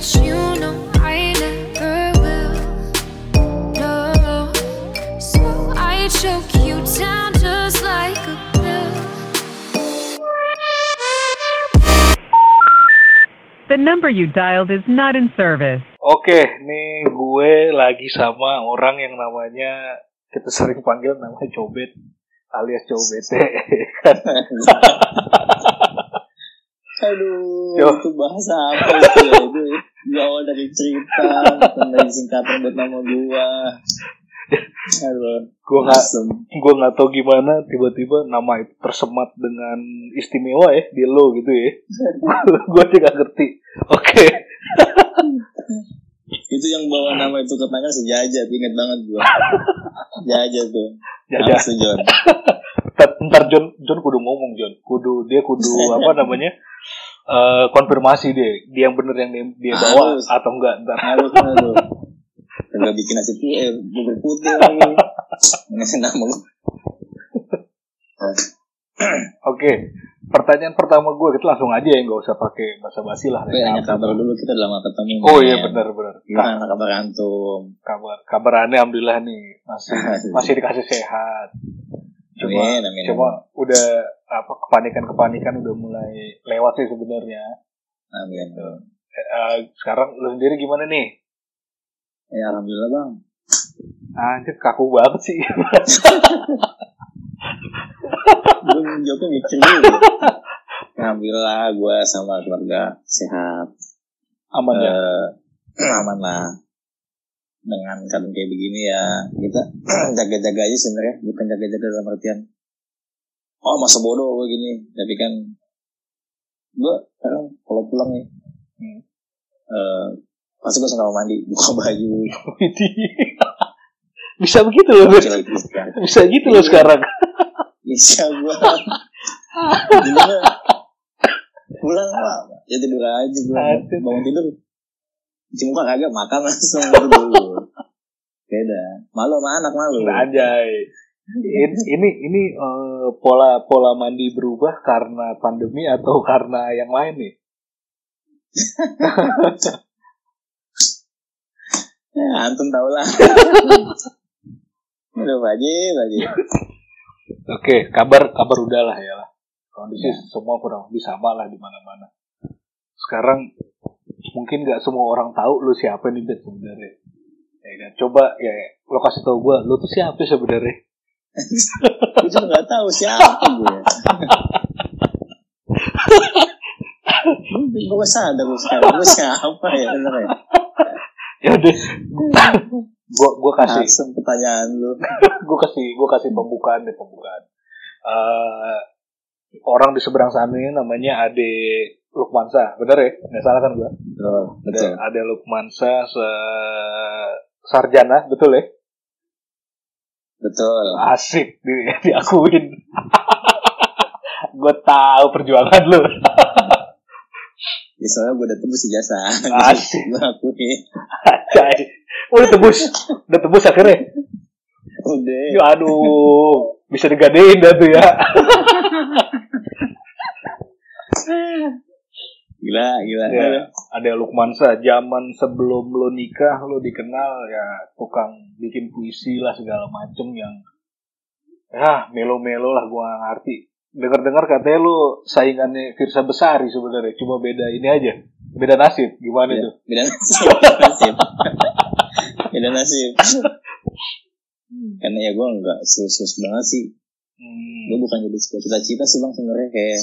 The number you dialed is not in service. Oke, nih gue lagi sama orang yang namanya kita sering panggil namanya Cobet alias Cobete. Aduh, Yo. itu bahasa apa itu ya? Itu berawal dari cerita, dari singkatan buat nama gua. Aduh, gue nggak gue nggak tahu gimana tiba-tiba nama itu tersemat dengan istimewa ya di lo gitu ya. gue aja nggak ngerti. Oke, Itu yang bawa nama itu ke tangan sejajat, inget banget gua. Jajat tuh. John? Ntar, John John kudu ngomong John, kudu dia kudu apa namanya eh konfirmasi dia, dia yang bener yang dia, dia bawa Harus. atau enggak ntar. Harus tuh. Kagak bikin nasi putih, eh, bubur putih lagi. Ngasih nama gua. Oke, pertanyaan pertama gue kita langsung aja ya nggak usah pakai basa-basi lah. Gue nanya kabar dulu, kita udah lama ketemu. Oh iya men. benar-benar. Gimana kabar antum? Kabar kabarannya alhamdulillah nih masih masih dikasih sehat. Cuma Amin, amin. cuma udah apa kepanikan kepanikan udah mulai lewat sih sebenarnya. Amin. Eh, sekarang lu sendiri gimana nih? Ya alhamdulillah bang. Anjir kaku banget sih. Belum jawabnya mikir dulu. Alhamdulillah gue sama keluarga sehat. Aman ya. Eh, aman lah. Dengan keadaan kayak begini ya kita jaga-jaga aja sebenarnya bukan jaga-jaga dalam artian oh masa bodoh gue gini tapi kan gue sekarang kalau pulang nih Hmm. eh, pasti gue sama mandi buka baju Bisa begitu loh. kecil lagi sekarang. Bisa gitu loh sekarang. bisa gue pulang lah ya tidur aja gue bangun tidur cuci muka kagak makan langsung dulu beda malu sama anak malu Anjay. Ini ini, ini eh, pola pola mandi berubah karena pandemi atau karena yang lain nih? ya antum tau lah udah wajib wajib Oke, kabar kabar udahlah ya lah. Kondisi semua kurang lebih sama lah di mana-mana. Sekarang mungkin nggak semua orang tahu lu siapa nih Bet sebenarnya. Ya kan? Coba ya lo kasih tau gue, lu tuh siapa sebenarnya? gue juga nggak tahu siapa gue gue sadar gue sekarang gue siapa ya bener ya Ya udah, gua gua kasih asem pertanyaan lu gue kasih gue kasih pembukaan deh pembukaan Eh orang di seberang sana namanya Ade Lukmansa bener ya? Nggak salah kan gue betul. Ada Ade Lukmansa se sarjana betul ya? Betul. Asik di, diakuin. Gue tahu perjuangan lu. Ya, soalnya gue udah tembus ijazah. Asik. gue akui Cai. udah tebus. Udah tebus akhirnya? Udah. Ya aduh. Bisa digadein dah tuh ya gila gila. Ya, ada Lukmansa zaman sebelum lo nikah lo dikenal ya tukang bikin puisi lah segala macem yang ya melo-melo lah gua nggak ngerti. Dengar-dengar katanya lo saingannya Firsa Besari sebenarnya cuma beda ini aja beda nasib gimana Beda, itu beda nasib beda nasib. Beda nasib. Karena ya gue nggak serius banget sih. Hmm, gue bukan jadi cita-cita sih bang sebenarnya kayak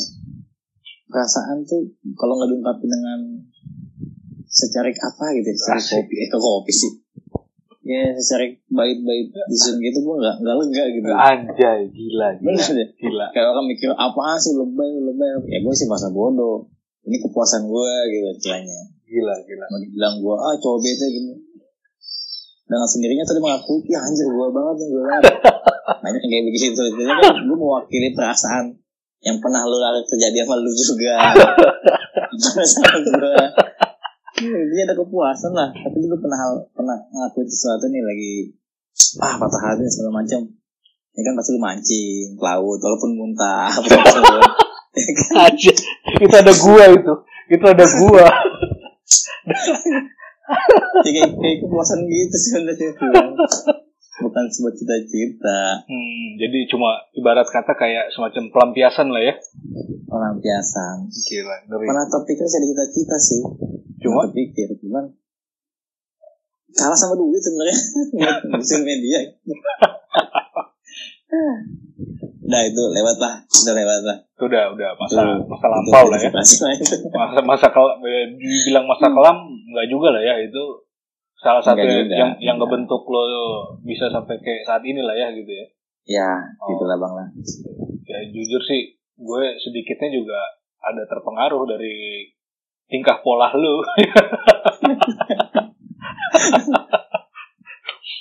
perasaan tuh kalau nggak diungkapin dengan secarik apa gitu ya, Asik. kopi. Eh kok kopi sih? Ya secarik bait-bait di Zoom gitu gue nggak nggak lega gitu. Anjay gila gila bener gila. Kayak orang mikir apa sih lebay lebay? Ya gue sih masa bodoh. Ini kepuasan gue gitu istilahnya. Gila gila. Mau dibilang gue ah cowok bete gini. Dengan sendirinya tadi mengaku ya anjir gue banget nih gue banget banyak yang kayak begitu Intinya kan gue mewakili perasaan yang pernah lu lalu terjadi sama lu juga. Sama gue dia ada kepuasan lah. Tapi gue pernah pernah ngelakuin sesuatu nih lagi ah patah hati segala macam. Ini kan pasti lu mancing ke laut walaupun muntah aja itu ada gua itu. Itu ada gua. Ya, kayak, kayak kepuasan gitu sih sebenarnya Bang. Bukan sebuah cita-cita. Hmm, jadi cuma ibarat kata kayak semacam pelampiasan lah ya. pelampiasan. Gila, ngeri. pernah terpikir sih ada cita-cita sih. Cuma? terpikir cuman kalah sama duit sebenarnya. Musim media. Nah itu lewat lah, udah lewat lah. itu udah udah masa Itu- masa lampau lah ya. Masa masa kelam, dibilang masa kelam nggak juga lah ya itu salah satu Nggak yang juga. yang, yang ngebentuk lo bisa sampai kayak saat ini lah ya gitu ya. Ya, Oh. gitulah bang lah. Ya jujur sih gue sedikitnya juga ada terpengaruh dari tingkah pola lu.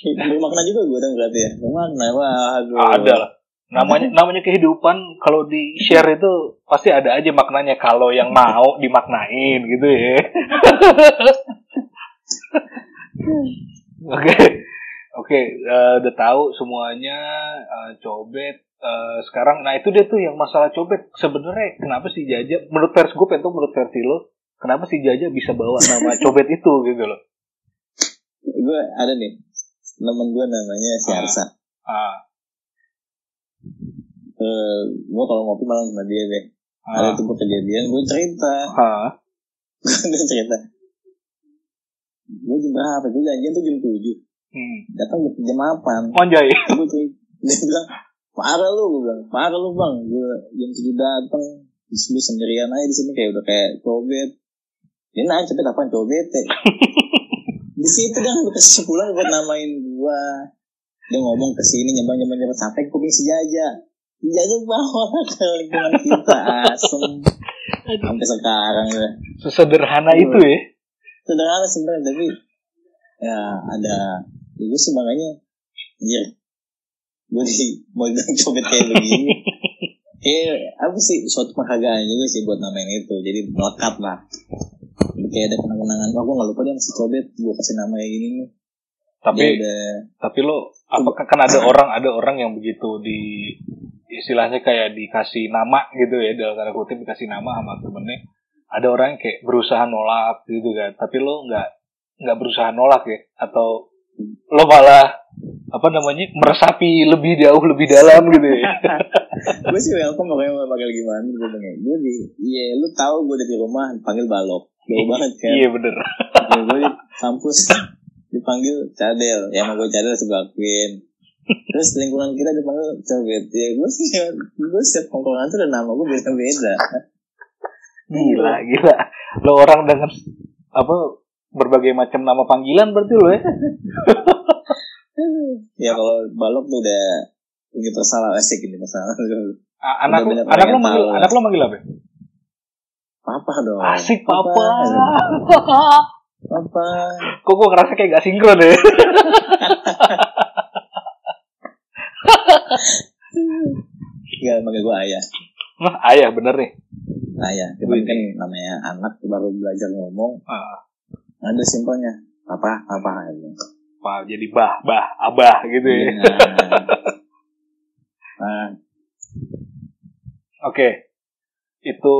Bermakna juga gue dong berarti ya. Bermakna, wah aduh. ada lah. Namanya namanya kehidupan kalau di share itu pasti ada aja maknanya kalau yang mau dimaknain gitu ya. Oke. Oke, eh, udah tahu semuanya eh, cobet Eh, sekarang nah itu dia tuh yang masalah cobet sebenarnya kenapa sih Jaja menurut versi gue pengen menurut versi lo kenapa sih Jaja bisa bawa nama cobet itu gitu loh Gue ada nih, temen gue namanya si Ah. Arsa. ah, Eh, gue kalau ngopi malam sama dia deh. ah, Ada tuh kejadian, gue cerita. ah. gue cerita. Gue jam berapa? Gue janjian tuh jam 7. Hmm. Datang jam, 8. Manjai gue cerita. Dia bilang, parah lu, gue bilang. Parah lu bang. Gue jam 7 datang. Lu sendirian aja di sini kayak udah kayak cobet. Dia nanya cepet apaan cobet ya? di situ dia ngambil kesimpulan buat namain gua. Dia ngomong ke sini nyembang nyembang nyembang sampai kuping si Jaja. Jaja bawa ke lingkungan kita asem. Sampai sekarang ya. sesederhana itu ya Sederhana sebenarnya tapi ya ada ya gue sih makanya anjir gue di mau bilang copet kayak begini. Kayak apa sih suatu penghargaan juga sih buat namain itu jadi melekat lah. Jadi kayak ada kenang-kenangan wah gue gak lupa dia masih cobet gue kasih nama kayak gini nih. Tapi dia udah tapi lo apakah kan ada orang ada orang yang begitu di istilahnya kayak dikasih nama gitu ya dalam tanda kutip dikasih nama sama temennya ada orang yang kayak berusaha nolak gitu kan tapi lo nggak nggak berusaha nolak ya? Atau lo malah apa namanya meresapi lebih jauh lebih dalam gitu ya? Gue sih welcome pokoknya mau panggil gimana gue bilang gue di iya lu tahu gue dari rumah panggil balok. Jauh banget kan? Iya bener. Ya, gue di kampus dipanggil cadel. Ya mau gue cadel akuin terus lingkungan kita dipanggil cobet. Ya gue sih gue setiap kongkongan tuh ada nama gue beda beda gila gila. Lo orang dengan apa berbagai macam nama panggilan berarti lo ya? Ya kalau balok tuh udah ini masalah asik ini masalah anak lo anak lo manggil anak lo manggil apa? Papa dong. Asik papa. papa. Kok gue ngerasa kayak gak sinkron ya? Gak manggil gue ayah. Nah, ayah bener nih ayah cuman kan namanya anak baru belajar ngomong. Ah, ada simpelnya. Papa papa gitu. Pak jadi bah bah abah gitu ya. Nah. Oke, itu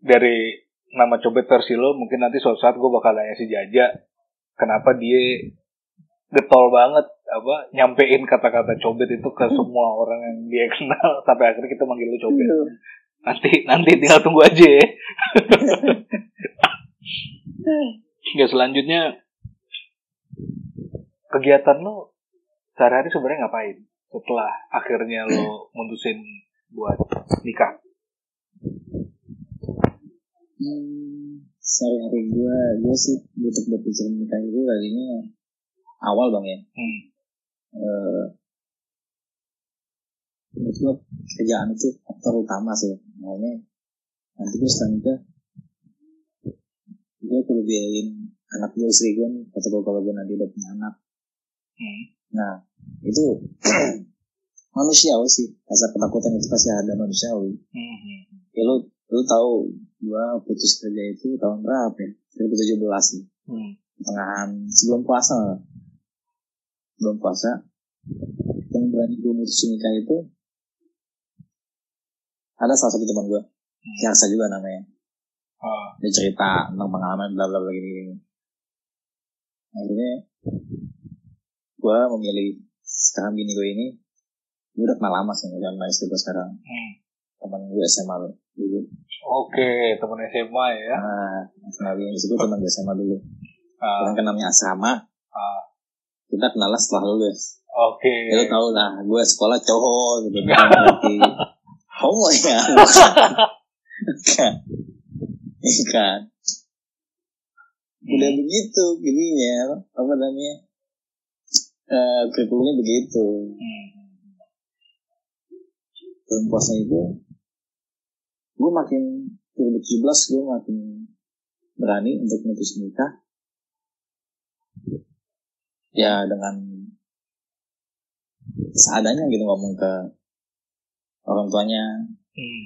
dari nama cobet versi lo. Mungkin nanti suatu saat gue bakal nanya si Jaja, kenapa dia getol banget apa nyampein kata-kata cobet itu ke semua orang yang dia kenal sampai akhirnya kita manggil lo cobet. Nanti nanti tinggal tunggu aja ya. ya selanjutnya kegiatan lo sehari-hari sebenarnya ngapain setelah akhirnya lo mutusin buat nikah? Hmm, sehari-hari gue, gue sih butuh berpikir nikah itu tadinya awal bang ya. Hmm. Eh, menurut gue kerjaan itu faktor utama sih. Makanya nanti gue setelah nikah, gue perlu biayain anak gue istri gue nih. Atau kalau gue nanti udah punya anak. Hmm. Nah, itu manusiawi sih. Rasa ketakutan itu pasti ada manusiawi. Hmm. Ya lu, lu tahu gua putus kerja itu tahun berapa ya? 2017 sih. Hmm. Pertengahan sebelum puasa. lah. Sebelum puasa. Yang berani gue mutus nikah itu ada salah satu teman gue. Si Arsa juga namanya. Ah. Dia cerita tentang pengalaman bla bla bla gini gini. akhirnya gue memilih sekarang bini gue ini gue udah kenal lama sih sama istri gue sekarang Hmm. teman gue SMA lo dulu Oke, teman SMA ya. nah istri gue teman gue SMA dulu orang kan namanya asrama ah. kita kenal lah setelah lulus Oke. ya lu tau lah gue sekolah cowok gitu kan berarti homo ya bukan kan? Udah begitu gininya apa namanya eh kurikulumnya begitu. Hmm. bulan puasa itu gue makin 2017 gue makin berani untuk memutus nikah. Ya dengan seadanya gitu ngomong ke orang tuanya Hmm.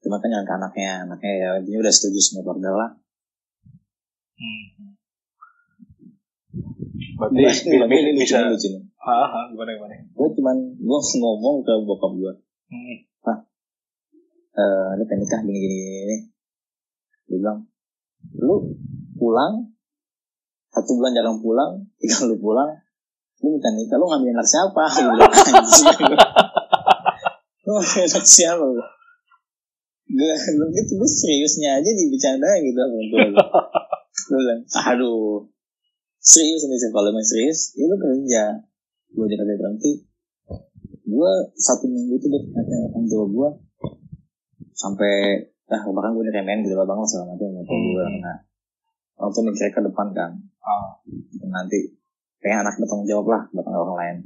cuma kan jangan ke anaknya anaknya ya intinya udah setuju semua keluarga lah Hmm. Berarti bi- ini bisa. ini lucu nih. Ah, ah, gimana gimana? gue cuman gue ngomong ke bokap gue Hmm. eh ini pengen nikah gini gini gini dia bilang lu pulang satu bulan jarang pulang tiga lu pulang lu minta nikah lu ngambil anak siapa Gua bilang, "Anjing." Lu anak siapa gue gue gitu gue seriusnya aja dibicarain gitu sama gue gue bilang aduh serius ini sih kalau emang serius ya lu kerja. Gue jadi kerja berhenti. Gue satu minggu itu gue tanya orang tua gue sampai nah bahkan gue diremehin gitu bang lah segala macam sama tua gue nah orang tua mikirnya ke depan kan. Ah. nanti pengen anak bertanggung jawab lah buat orang lain.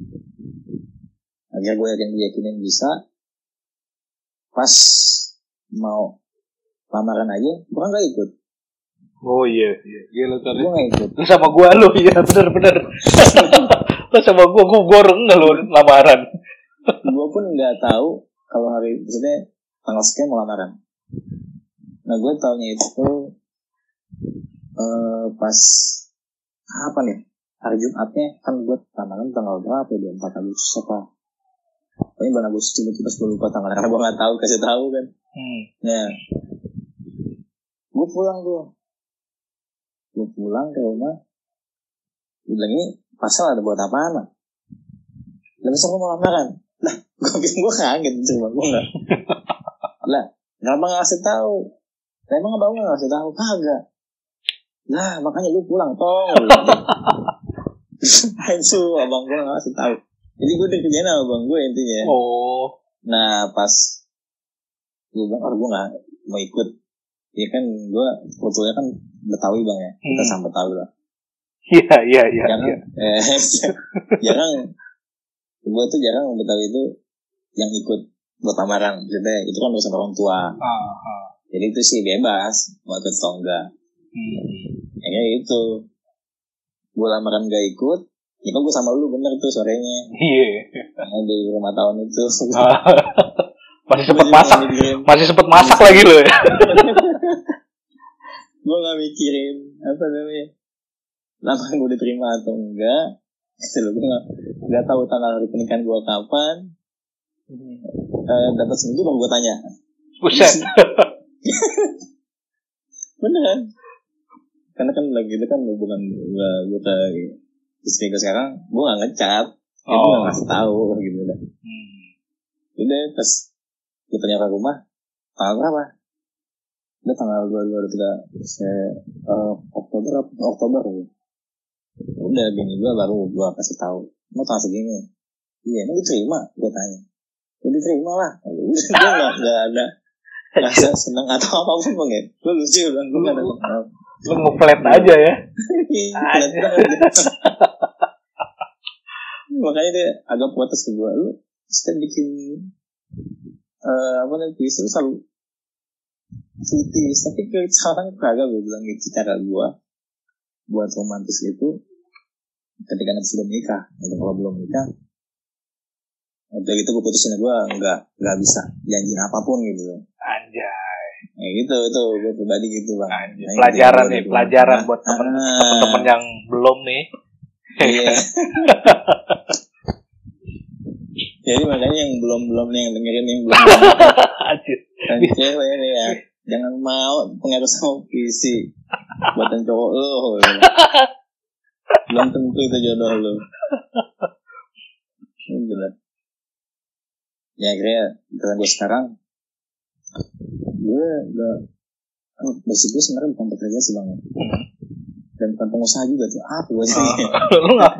Akhirnya gue yakin yakinin bisa pas mau lamaran aja gue kan gak ikut Oh iya, iya, iya lu tadi. gue gak ikut Lu sama gua lu, iya bener bener. lu sama gua, gua goreng nggak lu lamaran. gue pun nggak tahu kalau hari maksudnya tanggal sekian mau lamaran nah gue taunya itu eh pas apa nih hari Jumatnya kan gue lamaran tanggal berapa ya 24 Agustus apa pokoknya bulan Agustus tiba-tiba gue lupa tanggal karena gue nggak tahu kasih tahu kan Hmm. Nah, gue pulang tuh. Gue pulang ke rumah. Gue bilang ini pasal ada buat apaan? Mak? Lah besok gue mau lamaran. Lah, gue bilang gue kaget cuma gue enggak. lah, kenapa nggak ngasih tahu? Lah emang abang nggak ngasih tahu? Kagak. Lah, makanya lu pulang tong. Itu abang gue nggak ngasih tahu. Jadi gue dikerjain sama abang gue intinya. Oh. Nah pas gue bilang, oh gue gak mau ikut. Ya kan gue fotonya kan Betawi bang ya, kita Hmm. sama Betawi lah. Iya, iya, iya. Jangan, iya. eh, jarang, gue tuh jarang Betawi itu yang ikut buat lamaran. Maksudnya itu kan urusan orang tua. Ah, ah. Jadi itu sih bebas, mau ikut atau enggak. Hmm. Ya gitu. Gue lamaran gak ikut, ya kan gue sama lu bener tuh sorenya. Iya. Yang di rumah tahun itu. Masih sempet masak, masih sempet masak lagi lu ya. gue gak mikirin apa namanya lamaran gue diterima atau enggak gitu loh gue gak, gak tahu tanggal hari pernikahan gue kapan eh, dapat seminggu baru gue tanya Buset. beneran karena kan lagi itu kan hubungan gue gue istri gue sekarang gue gak ngecat. Ya gue Oh. gak ngasih tahu gitu udah Hmm. udah pas gue tanya ke rumah tanggal berapa? Udah tanggal dua dua tiga saya eh, Oktober Oktober. Ya. udah bini gue baru gue kasih tahu. Mau tanggal segini. Iya ini diterima gue tanya. Ya diterima lah. Ya gue nggak nggak ada rasa senang atau apa pun bang ya gue lucu bang gue nggak ada Lu ngeflat aja ya. Makanya dia agak protes ke gue lu setiap bikin eh apa namanya puisi lu selalu puitis tapi ke sekarang kagak gue bilang gitu cara gue buat romantis itu ketika nanti sudah menikah itu kalau belum nikah udah gitu gue putusin gue nggak nggak bisa janjiin apa pun gitu Anjay. ya gitu itu gue pribadi gitu bang Anjay. Nah, Pelajaran itu nih, gua pelajaran bilang. buat temen Ah, temen-temen yang belum nih. iya jadi makanya yang belum belum nih yang dengerin yang belum. Dan cewek ini ya jangan mau pengaruh sama puisi buatan cowok lo belum tentu itu jodoh lu. Bener ya akhirnya dengan gue sekarang gue gak kan basic gue sebenarnya bukan bekerja sih bang. Dan bukan pengusaha juga tuh. Apa gue sih? Lu nggak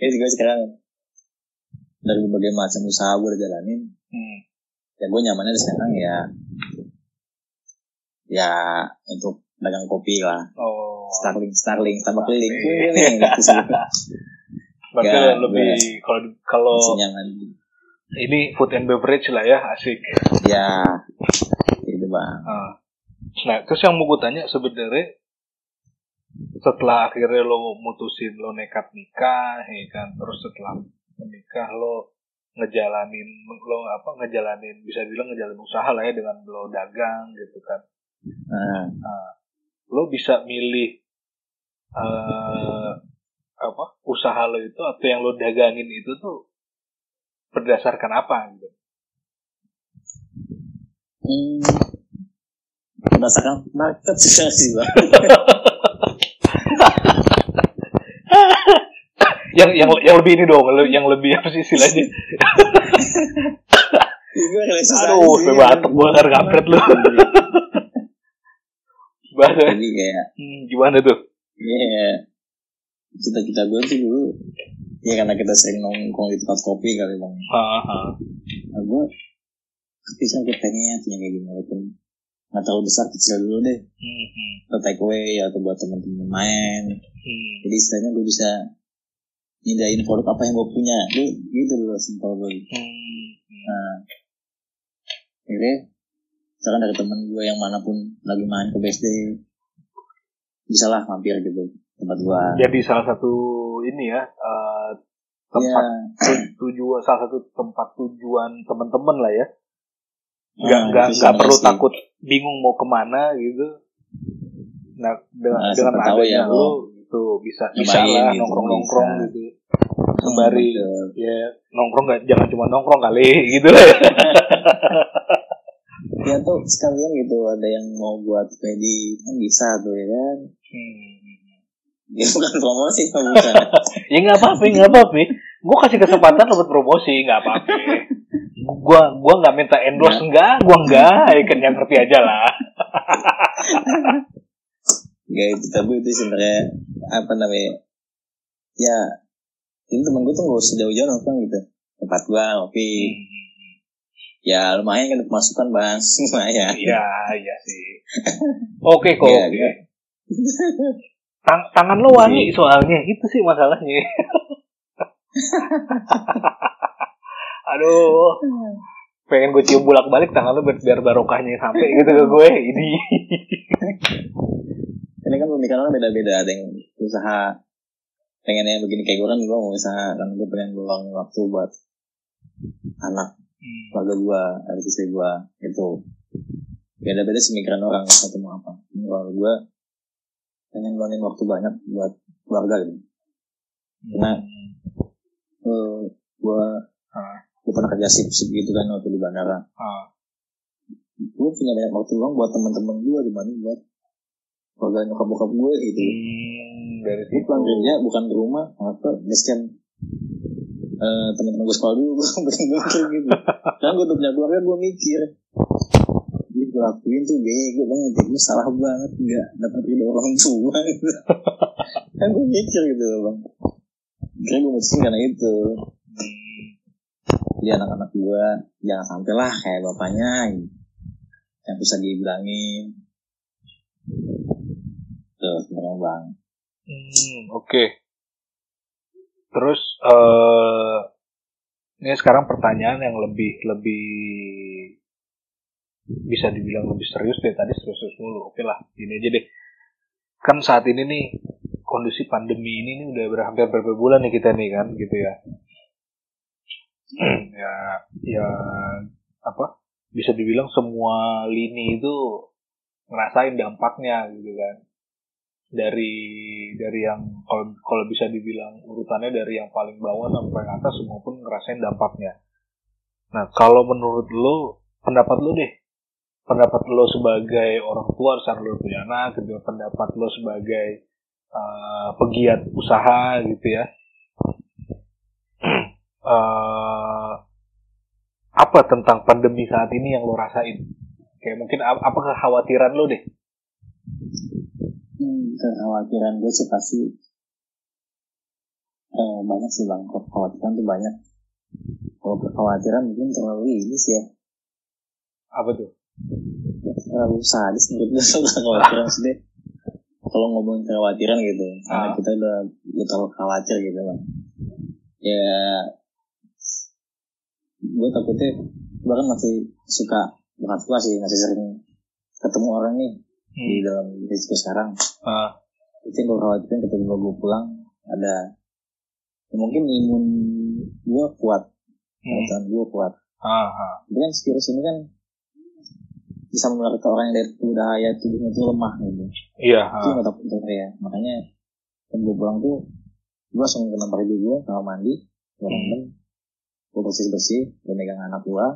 ya gue sekarang. Dari berbagai macam usaha gue udah jalanin. Hmm. ya gue nyamannya sekarang ya ya untuk dagang kopi lah. Oh. Starling Starling tambah keliling keliling gitu berarti Ya, lebih kalau kalau ini food and beverage lah ya asik. Ya itu bang. Ah. Nah, terus yang mau gue tanya sebenarnya setelah akhirnya lo mutusin lo nekat nikah, ya kan, terus setelah menikah lo ngejalanin lo apa ngejalanin bisa bilang ngejalanin usaha lah ya dengan lo dagang gitu kan, nah, lo bisa milih eh apa usaha lo itu atau yang lo dagangin itu tuh berdasarkan apa gitu? hmm, berdasarkan market sih sih bang Yang yang yang lebih ini dong, yang lebih apa sih istilahnya? Aduh, sampai batuk gue kan kampret lu. Gimana? jadi kayak Hmm, gimana tuh? ya cita-cita gue sih dulu ya karena kita sering nongkrong di tempat kopi kali bang nah, gue kepisah gue pengen punya kayak gini walaupun nggak terlalu besar kecil dulu deh Hmm, hmm, atau take away atau buat temen-temen main hmm. jadi istilahnya gue bisa nyediain produk apa yang gue punya gue gitu dulu simpel gue Hmm, nah akhirnya misalkan dari temen gue yang mana pun lagi main ke BSD bisa lah mampir gitu tempat gue Jadi salah satu ini ya eh, tempat Iya. tujuan salah satu tempat tujuan teman-teman lah ya. Nggak Nah, nggak nggak perlu sih. takut bingung mau ke mana gitu. Nah dengan Nah, dengan adanya ya, lo lo itu bisa bisa lah nongkrong nongkrong gitu. Sembari betul. ya nongkrong nggak jangan cuma nongkrong kali gitu lah. ya. ya tuh sekalian gitu ada yang mau buat pedi kan bisa tuh ya kan Hmm. ini bukan promosi kan bukan ya nggak apa-apa nggak apa-apa gue kasih kesempatan buat promosi nggak apa-apa gua gua nggak minta endorse enggak gua enggak ya kan yang ngerti aja lah Gak itu tapi itu sebenarnya apa namanya ya ini temen gue tuh gak usah jauh-jauh nongkrong gitu. Tempat gua ngopi. Ya lumayan kan pemasukan bang lumayan. Iya iya sih. Oke kok. Iya, oke. iya. Tang- tangan lo wangi soalnya. Itu sih masalahnya. Aduh. Pengen gue cium bolak balik tangan lo biar, biar barokahnya sampai gitu ke gue ini ini kan pemikiran orang beda-beda. Ada yang usaha pengen yang begini kayak gue kan gue mau usaha kan gue pengen luang waktu buat anak keluarga gue ada istri gue itu beda-beda sih pemikiran orang satu mau apa. Ini kalau gue pengen luangin waktu banyak buat keluarga gitu. Nah. Eh, gue Ah. gue pernah kerja sip sip gitu kan waktu di bandara. Ah. gue punya banyak waktu luang buat teman-teman gue dibanding buat keluarga nyokap bokap gue gitu. Hmm, dari gue situ. pulang kerja bukan ke rumah. Apa basecamp eh teman-teman gue sekolah dulu gue mikir gitu. Kan gue udah punya keluarga gue mikir. Jadi gue lakuin tuh bego banget ya gue salah banget nggak dapat ridho orang tua. Gitu. kan gue mikir gitu loh bang. Kira gue mutusin karena itu. Jadi anak-anak gue jangan sampai lah kayak bapaknya gitu. yang bisa dibilangin. Tuh sebenarnya bang Hmm, oke. Terus eh ini sekarang pertanyaan yang lebih lebih bisa dibilang lebih serius deh tadi serius mulu. Oke lah, ini aja deh. Kan saat ini nih kondisi pandemi ini nih udah ber- hampir berapa bulan nih kita nih kan gitu ya. ya ya apa? Bisa dibilang semua lini itu ngerasain dampaknya gitu kan dari dari yang kalau kalau bisa dibilang urutannya dari yang paling bawah sampai atas semua pun ngerasain dampaknya. Nah kalau menurut lo pendapat lo deh pendapat lo sebagai orang tua saat lo punya anak gitu pendapat lo sebagai eh, pegiat usaha gitu ya. Eh, apa tentang pandemi saat ini yang lo rasain? Kayak mungkin ap- apa kekhawatiran lo deh? Kekhawatiran gue sih pasti eh, banyak sih bang. Kekhawatiran tuh banyak. Kalau kekhawatiran mungkin terlalu ini sih ya. Apa tuh? Terlalu sadis menurut gue soal kekhawatiran sih. Kalau ngomongin kekhawatiran gitu, karena Ah. kita udah, udah terlalu khawatir gitu bang. Ya, gue takutnya bahkan masih suka bukan suka sih masih sering ketemu orang nih di Hmm. dalam risiko sekarang Ah, itu yang gue khawatirin ketika gue pulang ada ya mungkin imun gue kuat hmm. imun gue kuat kan virus ini kan bisa menular ke orang yang dari tubuh daya tubuhnya itu lemah gitu Iya. itu yang gue takutin ya makanya kan gue pulang tuh gue langsung ke tempat gue kamar mandi gue Hmm. rendam gue bersih bersih gue megang anak gue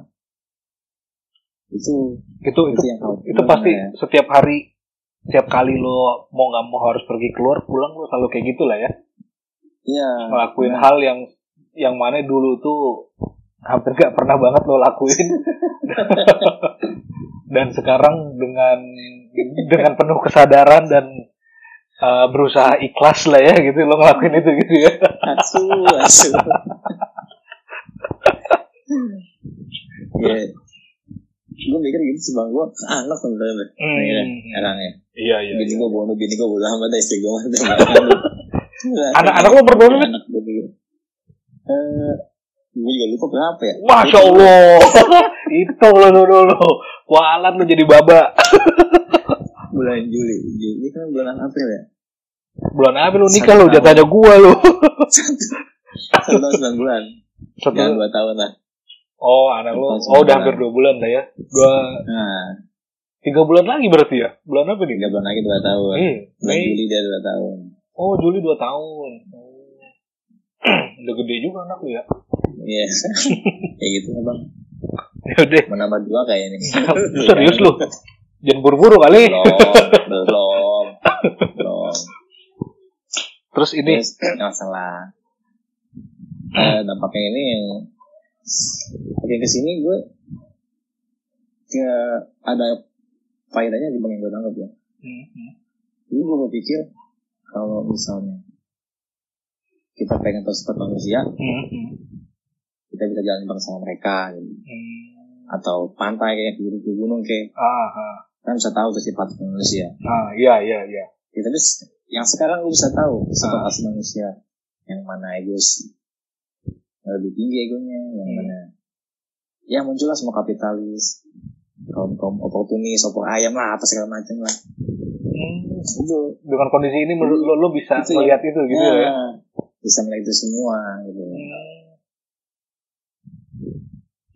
itu Itu itu itu yang itu pasti ya. setiap hari setiap kali lo mau nggak mau harus pergi keluar pulang lo selalu kayak gitu lah ya. Iya ngelakuin Nah, hal yang yang mana dulu tuh hampir gak pernah banget lo lakuin. Dan sekarang dengan dengan penuh kesadaran dan uh, berusaha ikhlas lah ya gitu lo ngelakuin itu gitu ya. Asu asu. Ya gue mikir gitu sih bang gue anak sebenarnya Hmm. Akhirnya, sekarang ya. Iya iya bini iya. gue bono bini gue bodo amat istri gue mah. Anak-anak lo berapa anak gue eh gue juga lupa berapa ya. Masya Allah. Itu lo dulu lo kualat lo jadi baba. Bulan Juli. Juli kan bulan April ya? Bulan apa lo nikah lo tahun. jatahnya gua lo satu tahun sembilan bulan. Satu- jangan dua tahun lah oh anak lo oh udah hampir dua bulan lah ya? Dua nah. Tiga bulan lagi berarti ya? Bulan apa nih? Tiga bulan lagi dua tahun. Eh, bulan Mei. Juli dia dua tahun. Oh, Juli 2 tahun. Oh. Udah gede juga anak lu ya. iya. Kayak gitu bang. Ya udah. menambah dua kayaknya Serius lu? Jangan buru-buru kali. belum belum. Belum. Terus ini? Terus masalah. Eh, dampaknya ini yang makin ke sini gue ke ada faedahnya di yang gue tangkap ya. Hmm, Dulu gue berpikir kalau misalnya kita pengen tahu sifat manusia, hmm, hmm, kita bisa jalan bareng sama mereka gitu. hmm. atau pantai kayak di gunung kayak Ah, kan bisa tahu tuh sifat manusia. ah, iya, iya, iya. Ya, tapi yang sekarang gue bisa tahu sifat Ah. asli manusia yang mana egois lebih tinggi egonya, yang Hmm. mana ya muncullah semua kapitalis, kaum kaum oportunis, opor ayam lah, apa segala macam lah. Hmm. Itu Dengan kondisi ini menurut lo, lo bisa Itu ya. melihat itu gitu ya, ya. bisa melihat itu semua gitu. Hmm.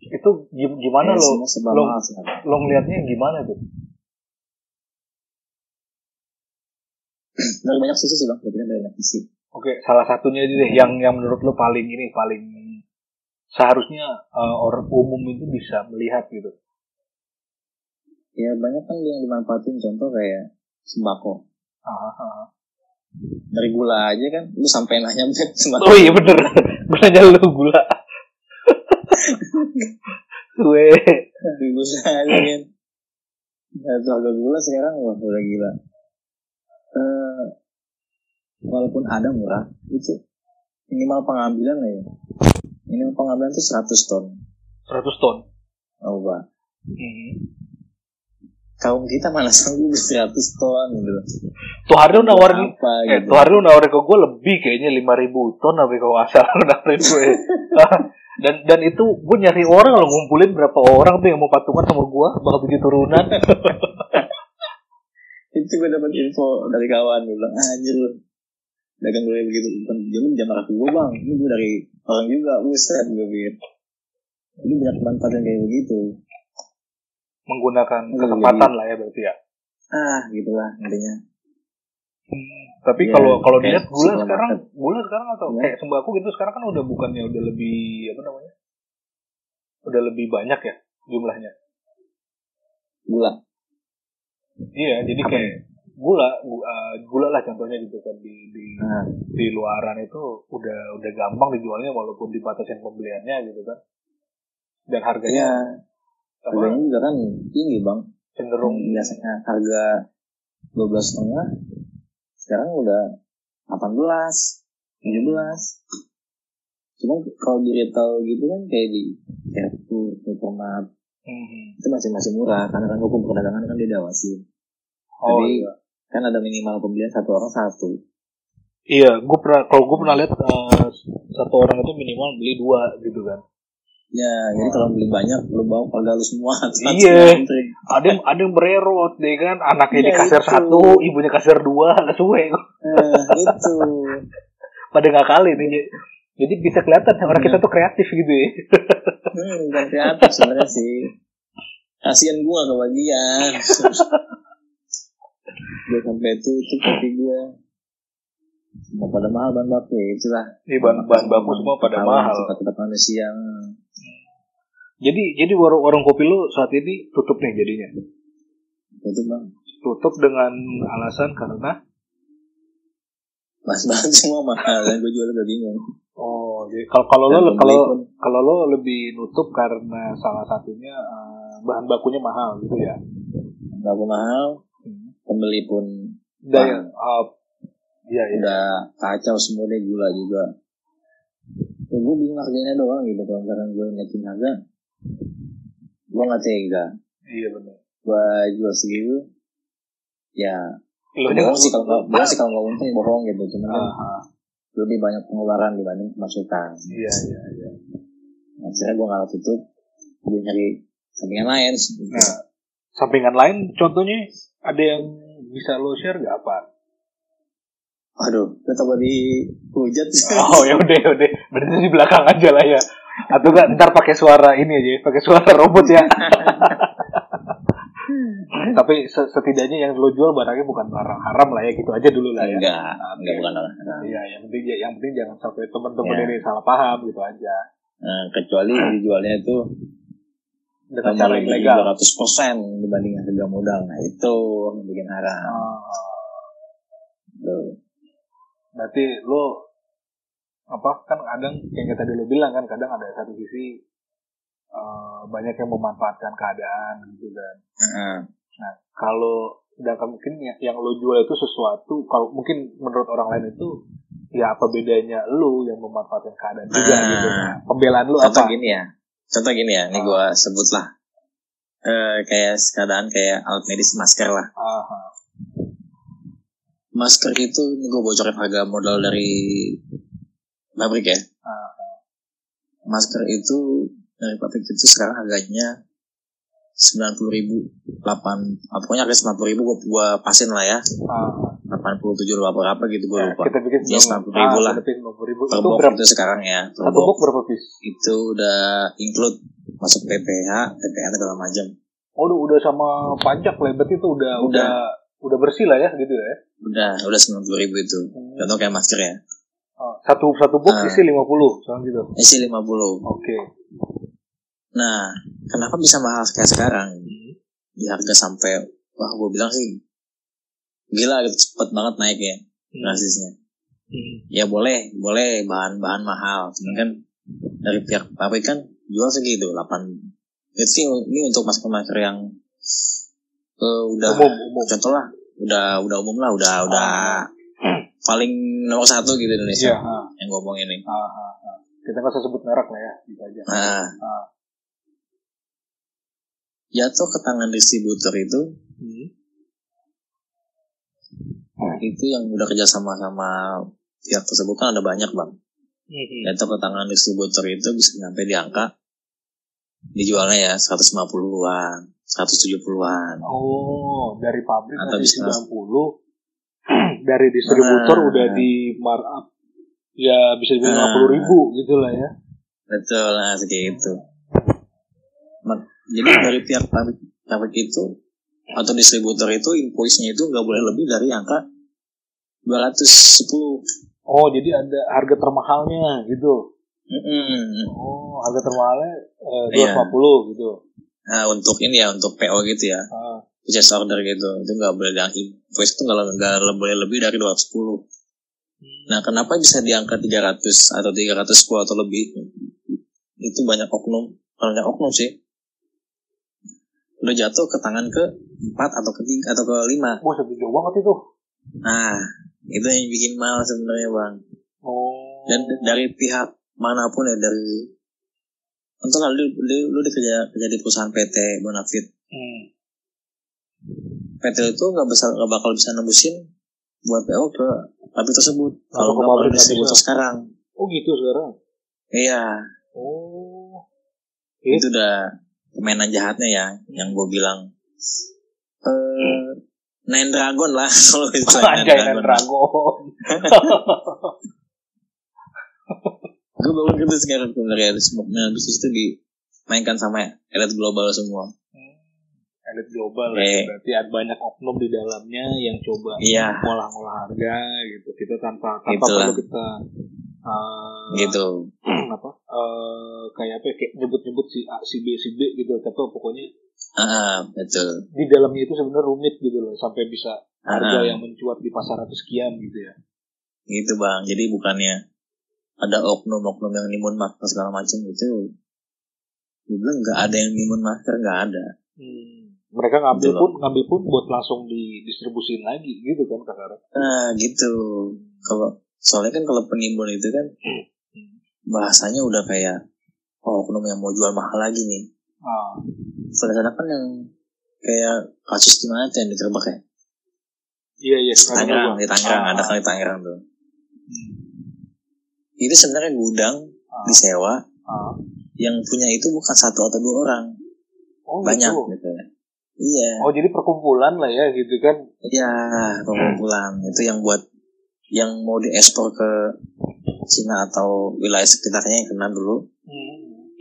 Itu gim- gimana Ya, lo lo sekarang. lo ngelihatnya gimana tuh? Dari banyak sisi sih bang, dari banyak sisi. Oke, salah satunya aja deh yang yang menurut lo paling ini paling seharusnya eh, orang umum itu bisa melihat gitu. Ya banyak kan yang dimanfaatin contoh kayak sembako. Ah, ah, ah. Dari gula aja kan, lu sampai nanya sembako. Oh iya bener, gue nanya lu gula. Gue, Dari gula aja kan. Satu harga gula sekarang wah udah gila. Eh, walaupun ada murah, itu minimal pengambilan lah ya. Minimal pengambilan itu 100 ton. 100 ton. Oh, Pak. Hmm. Kaum kita mana sanggup beli 100 ton gitu. Tuh hari lu nawarin, apa eh, gitu. tuh hari lu nawarin ke gue lebih kayaknya 5000 ton tapi kalau asal lu nawarin gue. dan dan itu gue nyari orang lo ngumpulin berapa orang tuh yang mau patungan sama gue bakal tujuh turunan. itu gue dapat info dari kawan gue bilang "Ah, anjir lu dagang gue begitu bukan jangan jam aku gue bang ini gue dari orang juga buset gue pikir ini banyak manfaat yang kayak begitu Menggunakan kesempatan lah ya berarti ya. ah gitulah intinya Tapi Iya, kalau kalau kayak dilihat gula sekarang, gula sekarang atau Iya. kayak sembako gitu sekarang kan udah bukannya udah lebih apa namanya? Udah lebih banyak ya jumlahnya. gula Iya, jadi kayak gula, gu- eh, gula lah contohnya gitu kan di di Nah, di luaran itu udah udah gampang dijualnya walaupun dibatasin pembeliannya gitu kan. Dan harganya ya, harganya juga kan tinggi bang. cenderung biasanya harga dua belas setengah sekarang udah 18 17 cuma kalau di retail gitu kan kayak di Carrefour, Supermart Mhm. itu masih masih murah karena kan hukum perdagangan kan didawasin Oh Jadi- iya. Kan ada minimal pembelian satu orang satu Iya, gue pernah kalau gue pernah lihat eh, satu orang itu minimal beli dua gitu kan. ya jadi kalau beli banyak lu bawa keluarga lu semua Iya. Ada yang ada yang bererot deh kan, anaknya Iya, di kasir itu. satu, ibunya kasir dua, nggak suwe. nah, itu Pada nggak kali nih. Jadi- bisa kelihatan orang Iya. kita tuh kreatif gitu ya. hmm, bukan kreatif sebenarnya sih kasian gua kebagian gue sampai tutup kopi gue Semua pada mahal bahan baku ya itulah. Ini bahan, bahan baku semua pada mahal. tempat-tempat manusia. Jadi jadi warung warung kopi lu saat ini tutup nih jadinya. itu bang. Tutup dengan alasan karena? Bahan-bahan semua mahal. Dan gue jual udah bingung. Oh jadi kalau kalau lo kalau kalau lo lebih nutup karena salah satunya eh, bahan bakunya mahal gitu ya. nggak mahal pembeli pun Daya, Mahal. uh, iya iya. udah kacau semua deh gula juga ya, gue bingung harganya doang gitu kalau misalkan gue naikin harga gue nggak tega Iya benar. gue jual segitu ya bohong sih kalau nggak- bohong sih kalau nggak untung bohong gitu cuman kan Ah, ah. lebih banyak pengeluaran dibanding pemasukan Iya iya iya. akhirnya gue nggak tutup gue nyari sampingan lain gitu. Nah, sampingan lain contohnya ada yang bisa lo share gak apa? aduh kita coba dihujat Oh ya udah ya udah, berarti di belakang aja lah ya. Atau enggak ntar pakai suara ini aja, pakai suara robot ya. Tapi se- setidaknya yang lo jual barangnya bukan barang haram lah ya, gitu aja dulu lah ya. enggak enggak bukan orang Iya, yang penting yang penting jangan sampai teman-teman Ya. ini salah paham gitu aja. Nah, kecuali dijualnya itu Dengan cara yang legal. 200% dibanding harga modal. Nah, itu yang bikin haram. Tuh. berarti lo apa kan kadang yang tadi lo bilang kan kadang ada satu sisi eh, banyak yang memanfaatkan keadaan gitu kan. Heeh. Nah, kalau sedangkan mungkin yang, yang lo jual itu sesuatu, kalau mungkin menurut orang lain itu ya apa bedanya lo yang memanfaatkan keadaan juga Ah. gitu. Nah, pembelaan lo apa? gini ya. Contoh gini ya, ini Ah. gua sebut lah. Eh, kayak keadaan kayak alat medis masker lah. Aha. Masker itu ini gue bocorin harga modal dari pabrik ya. Ah. Masker itu dari pabrik itu sekarang harganya sembilan puluh ribu, delapan, ah, pokoknya harga sembilan puluh ribu gue gua pasin lah ya, Ah. Puluh tujuh berapa berapa gitu gue Ya, lupa. kita bikin Ya, 90 ribu lah. kita bikin 90 ribu. Per Itu box berapa? itu sekarang ya, per Satu box berapa piece? itu udah include masuk PPH, PPH segala macam. Oh, udah, udah sama pajak lebet itu udah udah Udah. bersih lah ya gitu ya. Udah, udah sembilan puluh ribu itu. Hmm. Contoh kayak masker ya, Ah, Satu satu box Ah. isi 50 soal gitu. isi lima puluh. Oke. Nah, kenapa bisa mahal kayak sekarang? Hmm. Di harga sampai, wah gue bilang sih, gila cepet banget naiknya, drastisnya. Hmm. Ya boleh, boleh bahan-bahan mahal. Cuman kan dari pihak pabrik kan jual segitu, 8. Itu sih ini untuk masker-masker yang eh, udah Umum umum. contoh lah, udah udah umum lah, udah udah paling nomor satu gitu. Indonesia ah. yang ngomong ini. Ah, ah, ah. Kita nggak usah sebut merek lah ya, gitu aja. Nah, Ah. jatuh ke tangan distributor itu Hmm. Itu yang udah kerja sama sama pihak tersebut kan ada banyak bang. Hmm. Jatuh ke tangan distributor itu bisa sampai di angka dijualnya ya 150-an, 170-an. Oh, dari pabrik Atau bisa- 90 dari distributor Nah. udah di markup ya bisa dibilang Nah. 50 ribu gitu lah ya. Betul lah segitu. Mak- Jadi dari pihak pabrik, pabrik itu atau distributor itu invoice-nya itu nggak boleh lebih dari angka 210. Oh, jadi ada harga termahalnya gitu. Mm-mm. Oh, harga termahalnya eh, Iya. 250 gitu. Nah untuk ini ya untuk PO gitu ya. Ah. purchase order gitu itu nggak boleh diangkat voice itu nggak nggak boleh lebih dari 210 nah kenapa bisa diangkat 300 atau 310 atau lebih itu banyak oknum banyak oknum sih udah jatuh ke tangan ke 4 atau ke 3 atau ke 5 Wah, setuju banget itu. nah itu yang bikin mal sebenarnya bang Oh. dan dari pihak mana pun ya dari untuk lu, lu, lu dikerja kerja di perusahaan PT Bonafit Hmm. PT itu nggak bisa nggak bakal bisa nembusin buat PO ke pabrik tersebut kalau nggak pabrik distributor sekarang Oh gitu sekarang. iya Oh. Itu udah permainan jahatnya ya yang gue bilang eh Nine Dragon lah kalau itu Anjay dan Dragon. gue baru ngerti sekarang sebenarnya sebenarnya bisnis itu dimainkan sama elit global semua Elit global Eh. ya. Berarti ada banyak oknum di dalamnya yang coba iya ngolah-ngolah harga gitu. Kita tanpa tanpa Itulah. perlu kita uh, gitu apa eh kayak apa ya, kayak nyebut-nyebut si A si B si B gitu tapi pokoknya ah betul. Di dalamnya itu sebenarnya rumit gitu loh sampai bisa harga Ah. yang mencuat di pasaran itu sekian gitu ya. Gitu bang. Jadi bukannya ada oknum-oknum yang nimun masker segala macam gitu? Gue bilang nggak ada yang nimun masker nggak ada. Mereka ngambil Gitu loh. pun ngambil pun buat langsung didistribusin lagi gitu kan kasarnya nah gitu. Kalau soalnya kan kalau penimbun itu kan bahasanya udah kayak oh oknum yang mau jual mahal lagi nih ah. Sedangkan kan yang kayak kasus di mana tuh yang diterbak ya? Iya iya Tangerang di Tangerang Ah. ada kali Tangerang tuh. Hmm. itu sebenarnya gudang Ah. disewa Ah. yang punya itu bukan satu atau dua orang. Oh banyak gitu. gitu. Iya. Oh jadi perkumpulan lah ya gitu kan? Iya, pengumpulan itu yang buat yang mau diekspor ke Cina atau wilayah sekitarnya yang kena dulu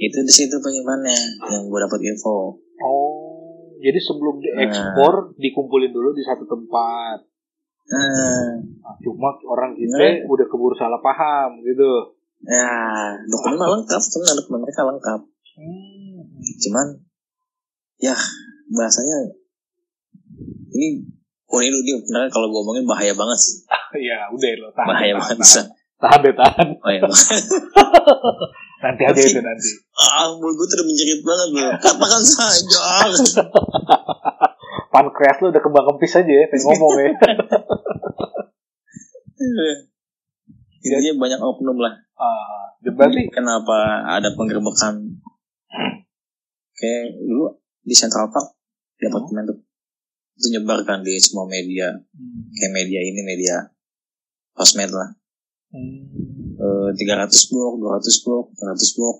itu di situ penyimpannya yang gue dapat info. oh jadi sebelum diekspor dikumpulin dulu di satu tempat Nah, Nah, cuma orang kita Nah. udah keburu salah paham gitu ya dokumen mah lengkap, sebenarnya dokumen mereka lengkap. Cuman ya bahasanya ini Oh ini dia beneran kalau gue omongin bahaya banget sih. ya udah lo tahan Bahaya tahan, banget. tahan, tahan tahan Oh iya. nanti aja itu nanti. ah, mulut gue udah menjerit banget loh. Katakan saja. pankreas lo udah kembang kempis aja ya pengen ngomong ya. Intinya banyak oknum lah. ah berarti kenapa ada penggerbekan? Kayak dulu di Central Park di apartemen tuh. Itu nyebarkan di semua media. Kayak media ini media sosmed lah Eh, 300 blok 200 blok 300 blok.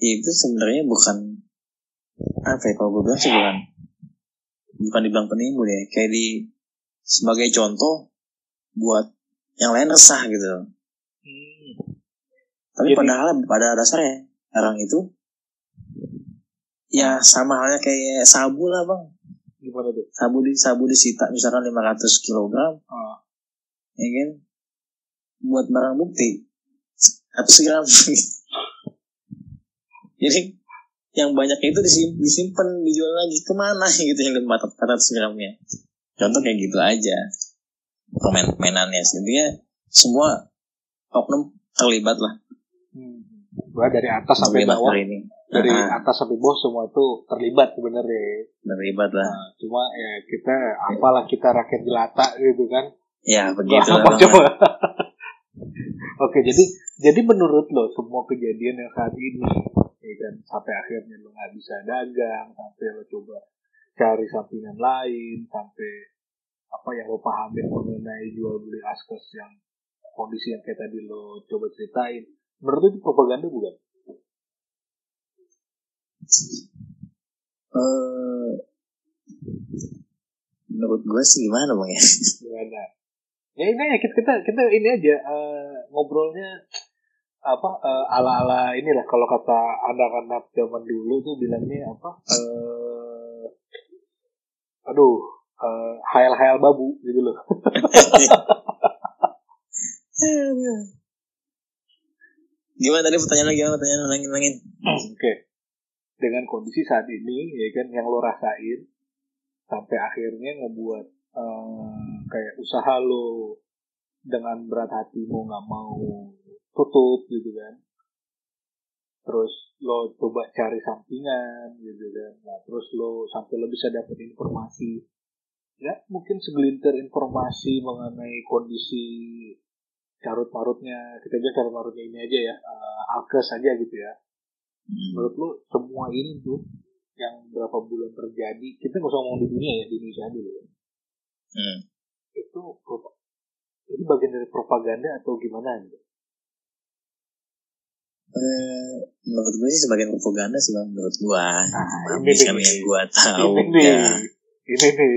Itu sebenarnya bukan apa ya kalau gue bilang sih bukan bukan dibilang penimbun ya. Kayak di sebagai contoh buat yang lain resah gitu. Tapi Jadi- padahal pada dasarnya orang itu ya sama halnya kayak sabu lah bang. Gimana tuh sabu di sabu disita misalkan 500 kilogram Ah. ya kan buat barang bukti. 100 gram jadi yang banyak itu disim- disimpan dijual lagi ke mana gitu yang 400 gramnya contoh kayak gitu aja. Permain permainannya intinya semua oknum terlibat lah. Hmm. Gua dari atas sampai terlibat bawah. ini. Dari Ah, atas sampai bawah semua itu terlibat sebenarnya. Terlibat lah. Nah, cuma ya kita apalah kita rakyat jelata gitu kan. Ya begitu lah coba? Oke, jadi jadi menurut lo semua kejadian yang saat ini, ya kan, sampai akhirnya lo nggak bisa dagang, sampai lo coba cari sampingan lain, sampai apa yang lo pahamin mengenai jual beli askes yang kondisi yang kayak tadi lo coba ceritain, menurut lo itu propaganda bukan? Eh, menurut gue sih gimana bang ya Gimana? Ya ini ya kita kita, kita ini aja eh, ngobrolnya apa eh, ala-ala inilah kalau kata anak-anak zaman dulu tuh bilangnya apa eh aduh eh, hayal-hayal babu gitu loh. gimana tadi pertanyaan lagi gimana pertanyaan ulangin ulangin Oke. Dengan kondisi saat ini ya kan yang lo rasain sampai akhirnya ngebuat eh, kayak usaha lo dengan berat hati mau nggak mau tutup gitu kan terus lo coba cari sampingan gitu kan nah terus lo sampai lo bisa dapet informasi ya mungkin segelintir informasi mengenai kondisi carut marutnya kita bilang carut marutnya ini aja ya uh, alkes aja gitu ya Hmm. menurut lo semua ini tuh yang berapa bulan terjadi kita nggak usah ngomong di dunia ya di Indonesia dulu ya. Hmm. Itu ini bagian dari propaganda atau gimana gitu? Eh, menurut gue sih sebagian propaganda sih bang menurut gue Ah, ini kami nih. yang gue tahu ini nih. ya. Ini nih.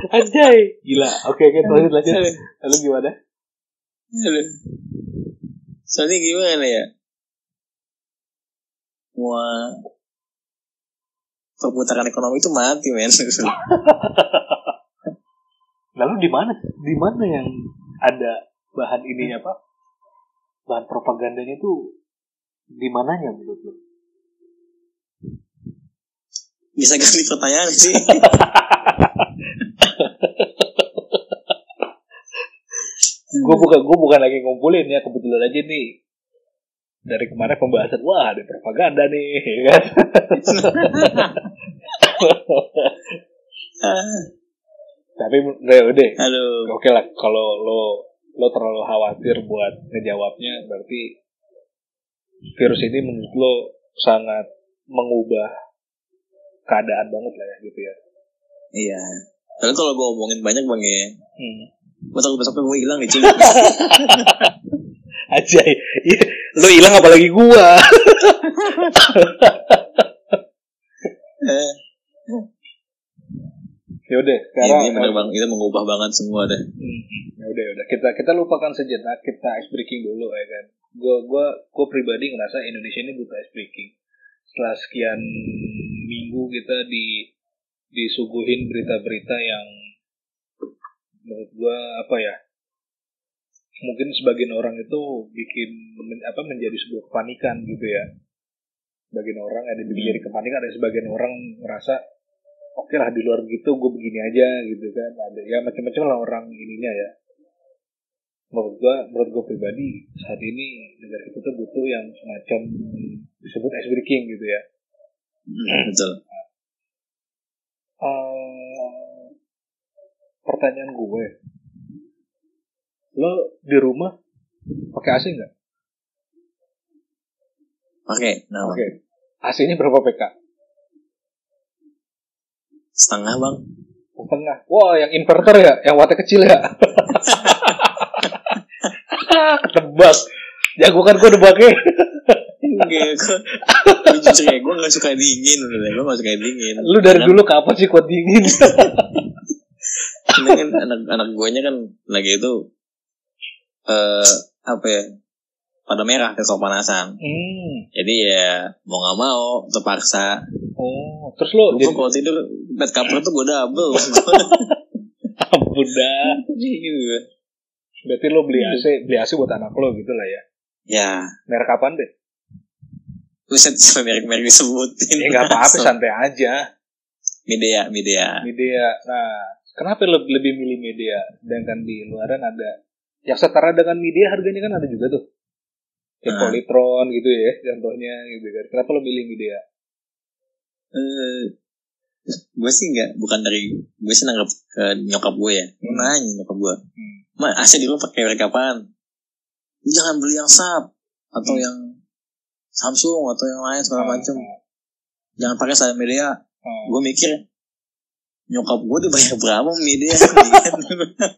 Anjay. Gila. Oke oke lanjut lanjut. Lalu gimana? Aduh. soalnya gimana ya? Wah, perputaran ekonomi itu mati men. Lalu di mana? Di mana yang ada bahan ininya pak? Bahan propagandanya tuh di mananya menurut lo? Bisa ganti pertanyaan sih. Gue bukan gue bukan lagi ngumpulin ya kebetulan aja nih. Dari kemarin pembahasan wah ada propaganda nih ya kan tapi udah udah aduh oke lah kalau lo lo terlalu khawatir buat ngejawabnya berarti virus ini menurut lo sangat mengubah keadaan banget lah ya gitu ya? Iya. Soalnya kalau gue omongin banyak bang ya. Hmm. gue takut besoknya gue hilang nih cuy aja iya, lo hilang apalagi gua Eh, ya udah Iya, sekarang iya bener bang itu mengubah banget semua deh. Hmm, ya udah ya udah kita kita lupakan sejenak kita ice breaking dulu ya kan. Gue gua gua pribadi ngerasa Indonesia ini butuh ice breaking. Setelah sekian minggu kita di disuguhin berita-berita yang menurut gua apa ya mungkin sebagian orang itu bikin men- apa menjadi sebuah kepanikan gitu ya. Sebagian orang ada yang menjadi kepanikan ada sebagian orang ngerasa oke lah di luar gitu gue begini aja gitu kan ada ya macam-macam lah orang ininya ya menurut gue menurut gue pribadi saat ini negara kita tuh butuh yang semacam disebut ice breaking gitu ya Hmm, betul Eh, pertanyaan gue lo di rumah pakai AC nggak? oke nah Oke. AC-nya berapa PK? Setengah bang Setengah. Wah, yang inverter ya, yang wattnya kecil ya. Ketebak. Jago kan gue. Enggak, gue jujur ya, gue gak suka dingin udah gue gak suka dingin Lu dari Karena- dulu kapan sih kuat dingin? Ini kan anak-anak gue nya kan lagi itu eh apa ya pada merah ke kepanasan hmm. jadi ya mau nggak mau terpaksa Oh, terus lo gue jadi kalau tidur bed cover tuh gue double ampun dah. Gitu. Berarti lo beli AC, beli AC buat anak lo gitu lah ya. ya Merek kapan deh? buset merek-merek disebutin Ya nggak apa-apa, santai aja. media media Media. Nah, kenapa lo lebih milih media? Sedangkan di luaran ada yang setara dengan media harganya kan ada juga tuh. Kayak Ah. Polytron gitu ya, contohnya gitu kan. Kenapa lo milih media? eh gue sih nggak bukan dari gue sih nanggap ke nyokap gue ya Hmm. nanya nyokap gue Hmm. Ma, AC di pakai merek apaan? Jangan beli yang Sharp atau Hmm. yang Samsung atau yang lain segala Ah, macam. ah, Jangan pakai saya media. ah. Gue mikir nyokap gue dibayar berapa media?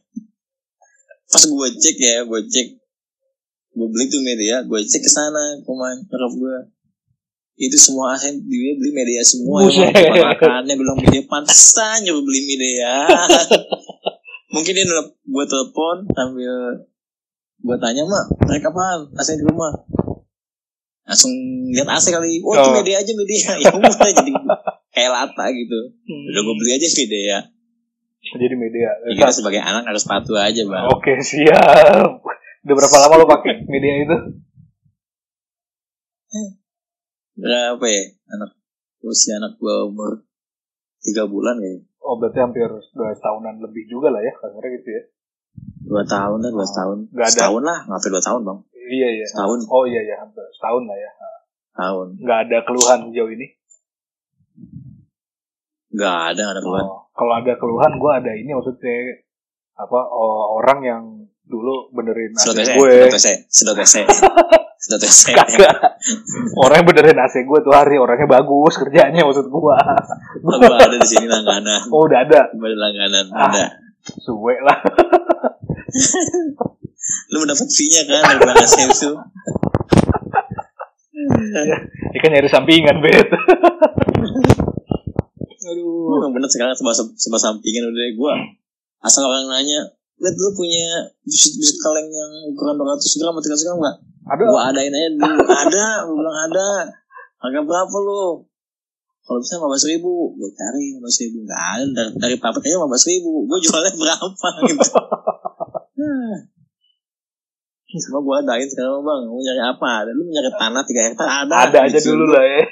Pas gue cek ya, gue cek gue beli tuh media, gue cek ke sana ke rumah nyokap gue. Itu semua AC dia beli media semua. Makannya bilang media pantesan nyoba beli media. Mungkin dia nelp- gue telepon sambil gue tanya mak mereka apaan AC di rumah langsung lihat AC kali oh, itu Oh. media aja media ya udah jadi kayak lata gitu udah gue beli aja media Jadi media. kita sebagai anak harus patuh aja bang Oke, siap. Udah berapa lama lo pakai media itu? berapa ya anak usia anak gue umur tiga bulan kayaknya Oh berarti hampir dua tahunan lebih juga lah ya kasarnya gitu ya. dua tahun lah dua tahun Nggak ada. setahun lah nggak dua tahun bang Iya iya. Setahun. Oh iya iya hampir setahun lah ya. tahun Nggak ada keluhan sejauh ini. nggak ada nggak ada keluhan Oh, kalau ada keluhan gue ada ini maksudnya apa oh, orang yang dulu benerin AC sedot gue. sedot ese sedot ese sedot ese Kagak. Orang yang benerin AC gue tuh hari orangnya bagus kerjanya maksud gue. gue ada di sini langganan Oh udah ada. ada langganan Ah. ada Suwe lah. lu mendapat fee nya kan dari Asep itu Ini kan nyari sampingan bet. Aduh. emang bener sekarang sebab sebab sampingan udah gue asal orang nanya lihat lu punya biskuit biskuit kaleng yang ukuran 200 gram atau 300 gram nggak? Ada. gua adain aja dulu. Ada gua bilang ada. Harga berapa lu? Kalau bisa lima belas ribu. Gue cari lima belas ribu. Nggak ada. Dari, dari papat aja lima belas ribu. Gue jualnya berapa gitu. Cuma gue adain sekarang bang. Mau nyari apa? Dan lu nyari tanah 3 hektar. Ada. Ada aja dulu lah ya.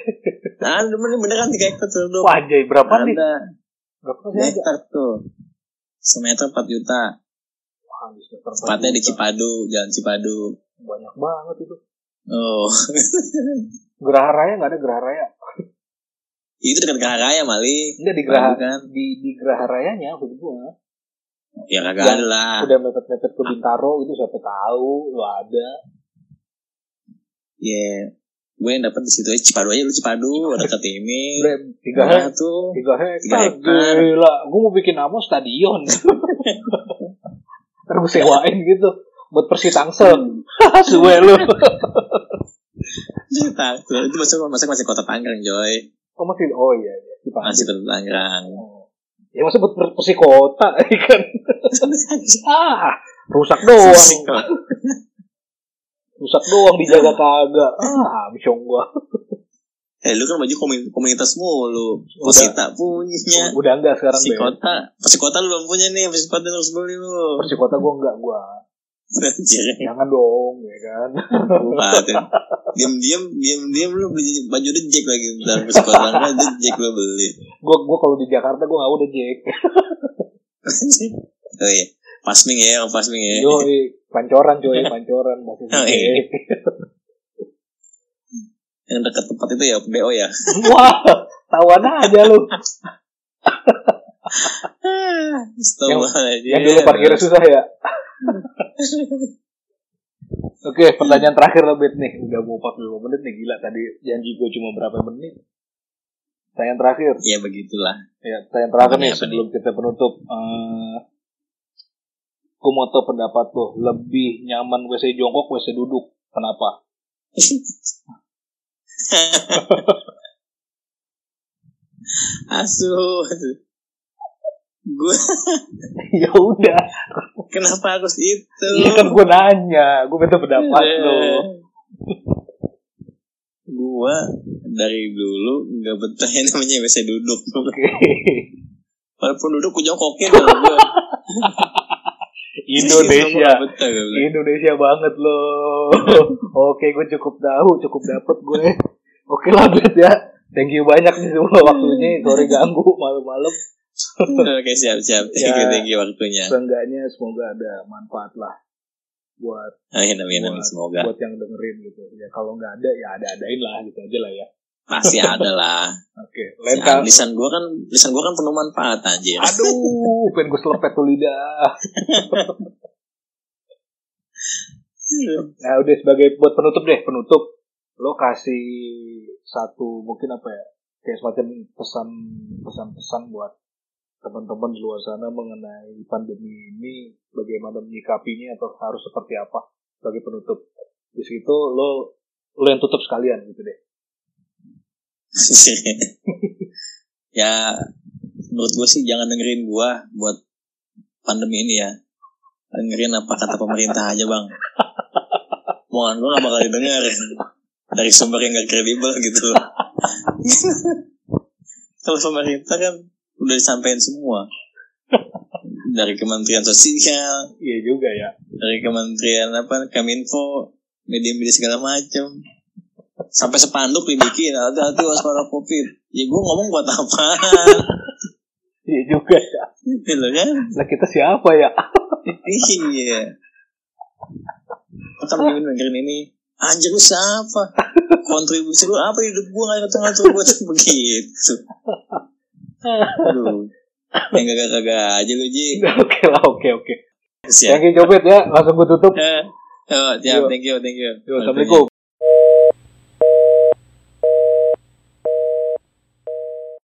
Ada. Bener beneran 3 hektar tuh Wah jay berapa nih? Ada Berapa 3 sih ada? hektar tuh. Semeter 4 juta Wah, di Tepatnya. Cipadu Jalan Cipadu Banyak banget itu. Oh Geraha Raya nggak ada Geraha Raya? Itu dekat Geraha Raya Mali Enggak di Geraha Bukan. di di Geraha Rayanya maksud gua. Ya kagak ada lah Udah mepet-mepet ke Bintaro itu siapa tahu lu ada. Ya Gue yang dapet di situ aja Cipadu aja lu Cipadu Dekat ini Bre, tiga hektar. tuh Tiga hektar. Gila, gua mau bikin nama stadion. Ntar gue sewain gitu buat Persi Tangsel. Suwe lu. Itu masuk masuk masih kota Tangerang Joy Oh masih oh iya iya. Masih kota Tangerang Oh. Ya masa buat per- Persi Kota kan. ah, rusak doang. Rusak doang dijaga kagak. Ah, bicong gua. Eh lu kan baju komun- komunitas mulu. Posita punya. Udah enggak sekarang si Be. kota si kota lu belum punya nih si kota lu harus beli lu. Persi Kota gua enggak gua. Jangan dong, ya kan. diam diam diam diam lu beli baju Jack lagi. Ntar si kota kan The Jack lu beli. Gua gua kalau di Jakarta gua enggak udah Jack. oh iya. Pasming ya pasming ya. Yo, pancoran coy, pancoran. Masih Oh, iya. Yang dekat tempat itu ya BO ya Wah, tawan aja lu. Astagfirullahaladzim. Yang dulu parkirnya susah ya. Oke, pertanyaan terakhir Bet nih. Udah mau 45 menit nih, gila tadi janji gue cuma berapa menit. Pertanyaan terakhir. ya begitulah Ya, pertanyaan terakhir nih, sebelum kita penutup. Gue mau tahu pendapat lo. Lebih nyaman WC jongkok, WC duduk. Kenapa? Asu. Gue ya udah. kenapa harus itu? Iya kan gue nanya. Gue minta pendapat Eh. lo. Gua dari dulu nggak betah yang namanya WC duduk. Oke. Walaupun duduk gue jongkokin kalau gua. Indonesia. Indonesia banget loh. Oke, gue cukup tahu, cukup dapet gue. Oke lah, Bet ya. Thank you banyak nih semua waktunya. Sorry ganggu malam-malam. Oke siap siap. Thank you Ya. thank you waktunya. Seenggaknya semoga ada manfaat lah buat Amin amin amin buat, semoga buat yang dengerin gitu. Ya kalau nggak ada ya ada-adain lah gitu aja lah ya. Pasti ada lah. Oke, lain Ya, kali. lisan gua kan lisan gua kan penuh manfaat anjir. Aduh, pengen gue selepet tuh lidah. Nah, udah sebagai buat penutup deh, penutup. Lo kasih satu mungkin apa ya? Kayak semacam pesan pesan-pesan buat teman-teman di luar sana mengenai pandemi ini bagaimana menyikapinya atau harus seperti apa sebagai penutup. Di situ lo lo yang tutup sekalian gitu deh. ya menurut gue sih jangan dengerin gua buat pandemi ini ya. Dengerin apa kata pemerintah aja bang. Omongan gua gak bakal didengar. Dari sumber yang gak kredibel gitu. Kalau pemerintah kan udah disampaikan semua. Dari Kementerian Sosial. Iya juga ya. dari Kementerian apa Kominfo media-media segala macam sampai sepanduk dibikin hati-hati waspada covid ya gue ngomong buat apa Iya juga ya. gitu kan Lah kita siapa ya? iya kita lagi dengerin ini anjir lu siapa kontribusi lu apa hidup gue gak ngatur-ngatur gue tuh begitu aduh yang gagak-gagak aja lu Ji Oke lah, oke oke. Thank you Jobet ya. Langsung gue tutup. Eh, oh, thank you, thank you. Yo, Assalamualaikum.